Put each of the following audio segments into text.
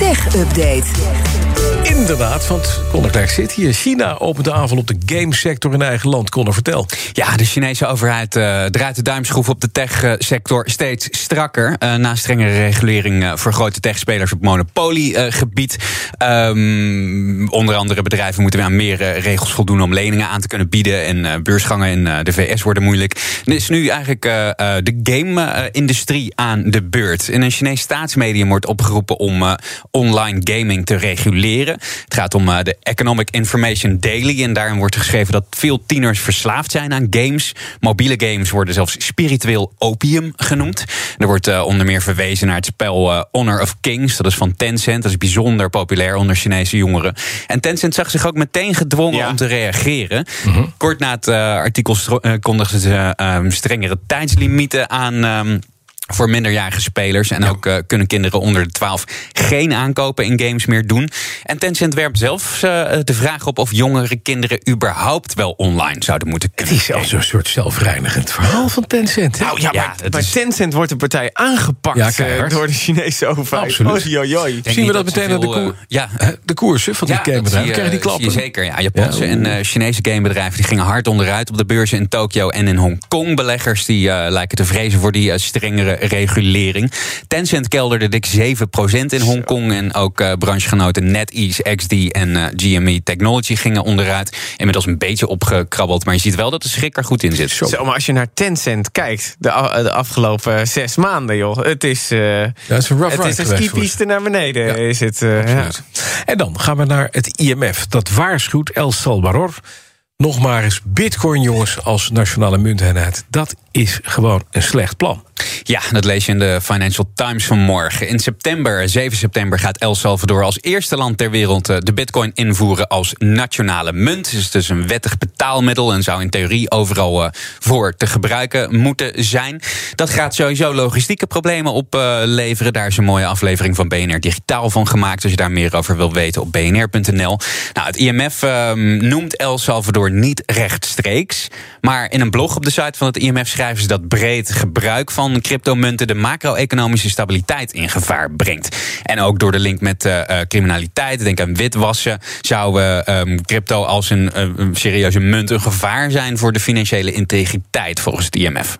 Tech Update. Inderdaad, want Klerk zit hier. China opent de aanval op de gamesector in eigen land. Conor, vertel. Ja, de Chinese overheid uh, draait de duimschroef op de techsector steeds strakker. Uh, na strengere regulering uh, voor grote techspelers op monopoliegebied. Um, onder andere bedrijven moeten aan meer regels voldoen om leningen aan te kunnen bieden. En beursgangen in de VS worden moeilijk. Er is nu eigenlijk de game-industrie aan de beurt. In een Chinees staatsmedium wordt opgeroepen om online gaming te reguleren. Het gaat om de Economic Information Daily. En daarin wordt geschreven dat veel tieners verslaafd zijn aan games. Mobiele games worden zelfs spiritueel opium genoemd. Er wordt uh, onder meer verwezen naar het spel uh, Honor of Kings. Dat is van Tencent. Dat is bijzonder populair onder Chinese jongeren. En Tencent zag zich ook meteen gedwongen ja. om te reageren. -hmm. Kort na het artikel kondigden ze strengere tijdslimieten aan. Voor minderjarige spelers. En ja. ook uh, kunnen kinderen onder de 12 geen aankopen in games meer doen. En Tencent werpt zelfs uh, de vraag op of jongere kinderen überhaupt wel online zouden moeten kunnen. Het is zelfs een soort zelfreinigend verhaal van Tencent. Nou ja, maar, ja, maar is... Tencent wordt de partij aangepakt ja, door de Chinese overheid. Absoluut. Zien we dat meteen aan de, koer, ja, de koersen van die gamebedrijven? Krijgen die klappen? zeker, ja. Japanse en Chinese gamebedrijven die gingen hard onderuit op de beurzen in Tokio en in Hongkong. Beleggers die lijken te vrezen voor die strengere regulering. Tencent kelderde dik 7% in Hongkong. En ook uh, branchegenoten NetEase, XD en uh, GME Technology gingen onderuit. Inmiddels een beetje opgekrabbeld. Maar je ziet wel dat de schrik er goed in zit. Zo, maar als je naar Tencent kijkt, de, de afgelopen zes maanden, joh. Het is, uh, ja, is een, het is een naar beneden. Ja, is het, ja. En dan gaan we naar het IMF. Dat waarschuwt El Salvador nog maar eens bitcoin, jongens, als nationale munteenheid. Dat is gewoon een slecht plan. Ja, dat lees je in de Financial Times vanmorgen. In september, 7 september, gaat El Salvador als eerste land ter wereld de bitcoin invoeren als nationale munt. Het is dus een wettig betaalmiddel en zou in theorie overal voor te gebruiken moeten zijn. Dat gaat sowieso logistieke problemen opleveren. Daar is een mooie aflevering van BNR Digitaal van gemaakt. Als je daar meer over wil weten op bnr.nl. Nou, het IMF um, noemt El Salvador niet rechtstreeks. Maar in een blog op de site van het IMF schrijven ze dat breed gebruik van cryptomunten de macro-economische stabiliteit in gevaar brengt. En ook door de link met uh, criminaliteit, denk aan witwassen, zou uh, crypto als een serieuze munt een gevaar zijn voor de financiële integriteit volgens het IMF.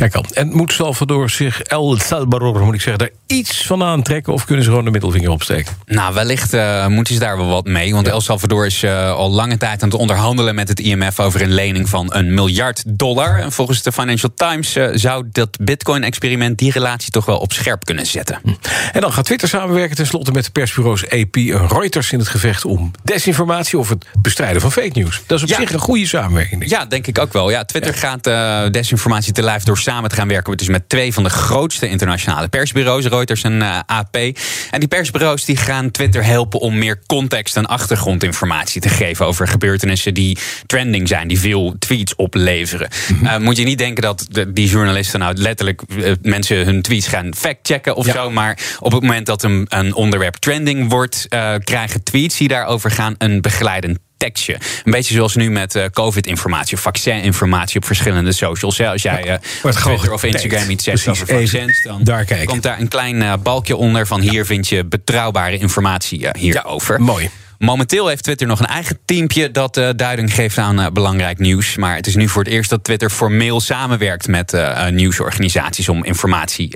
Kijk al. En moet Salvador zich, El Salvador moet ik zeggen, daar iets van aantrekken... of kunnen ze gewoon de middelvinger opsteken? Nou, wellicht uh, moeten ze daar wel wat mee. Want ja. El Salvador is uh, al lange tijd aan het onderhandelen met het IMF... over een lening van een miljard dollar. En volgens de Financial Times uh, zou dat bitcoin-experiment... die relatie toch wel op scherp kunnen zetten. Hm. En dan gaat Twitter samenwerken tenslotte met de persbureaus AP en Reuters... in het gevecht om desinformatie of het bestrijden van fake news. Dat is op ja. zich een goede samenwerking. Ja, denk ik ook wel. Ja, Twitter ja. gaat desinformatie te lijf door samen te gaan werken. Dus met twee van de grootste internationale persbureaus, Reuters en uh, AP. En die persbureaus die gaan Twitter helpen om meer context en achtergrondinformatie te geven over gebeurtenissen die trending zijn, die veel tweets opleveren. Mm -hmm. uh, moet je niet denken dat de, die journalisten nou letterlijk uh, mensen hun tweets gaan factchecken of ja. zo. Maar op het moment dat een, een onderwerp trending wordt, krijgen tweets die daarover gaan een begeleidend tekstje. Een beetje zoals nu met uh, COVID-informatie of vaccininformatie op verschillende socials. Ja, als jij uh, op Twitter of Instagram iets zegt over vaccins, dan daar komt daar een klein uh, balkje onder van hier vind je betrouwbare informatie hierover. Ja, mooi. Momenteel heeft Twitter nog een eigen teampje dat uh, duiding geeft aan uh, belangrijk nieuws. Maar het is nu voor het eerst dat Twitter formeel samenwerkt met uh, nieuwsorganisaties om informatie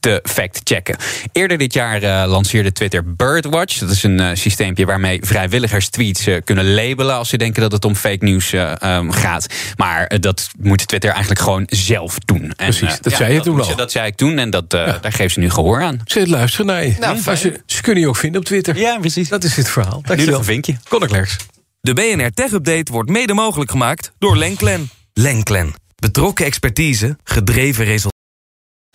te fact-checken. Eerder dit jaar lanceerde Twitter Birdwatch. Dat is een systeempje waarmee vrijwilligers tweets kunnen labelen als ze denken dat het om fake nieuws um, gaat. Maar dat moet Twitter eigenlijk gewoon zelf doen. En, Precies, dat ja, zei je dat, toen al. Dat zei ik toen en dat, ja. daar geven ze nu gehoor aan. Ze luisteren naar je. Nou, ze, ze, kunnen je ook vinden op Twitter. Ja, precies. Dat is het verhaal. Dank nu nog een vinkje. Conor Klerks. De BNR Tech Update wordt mede mogelijk gemaakt door Lenklen. Lenklen. Betrokken expertise, gedreven resultaten.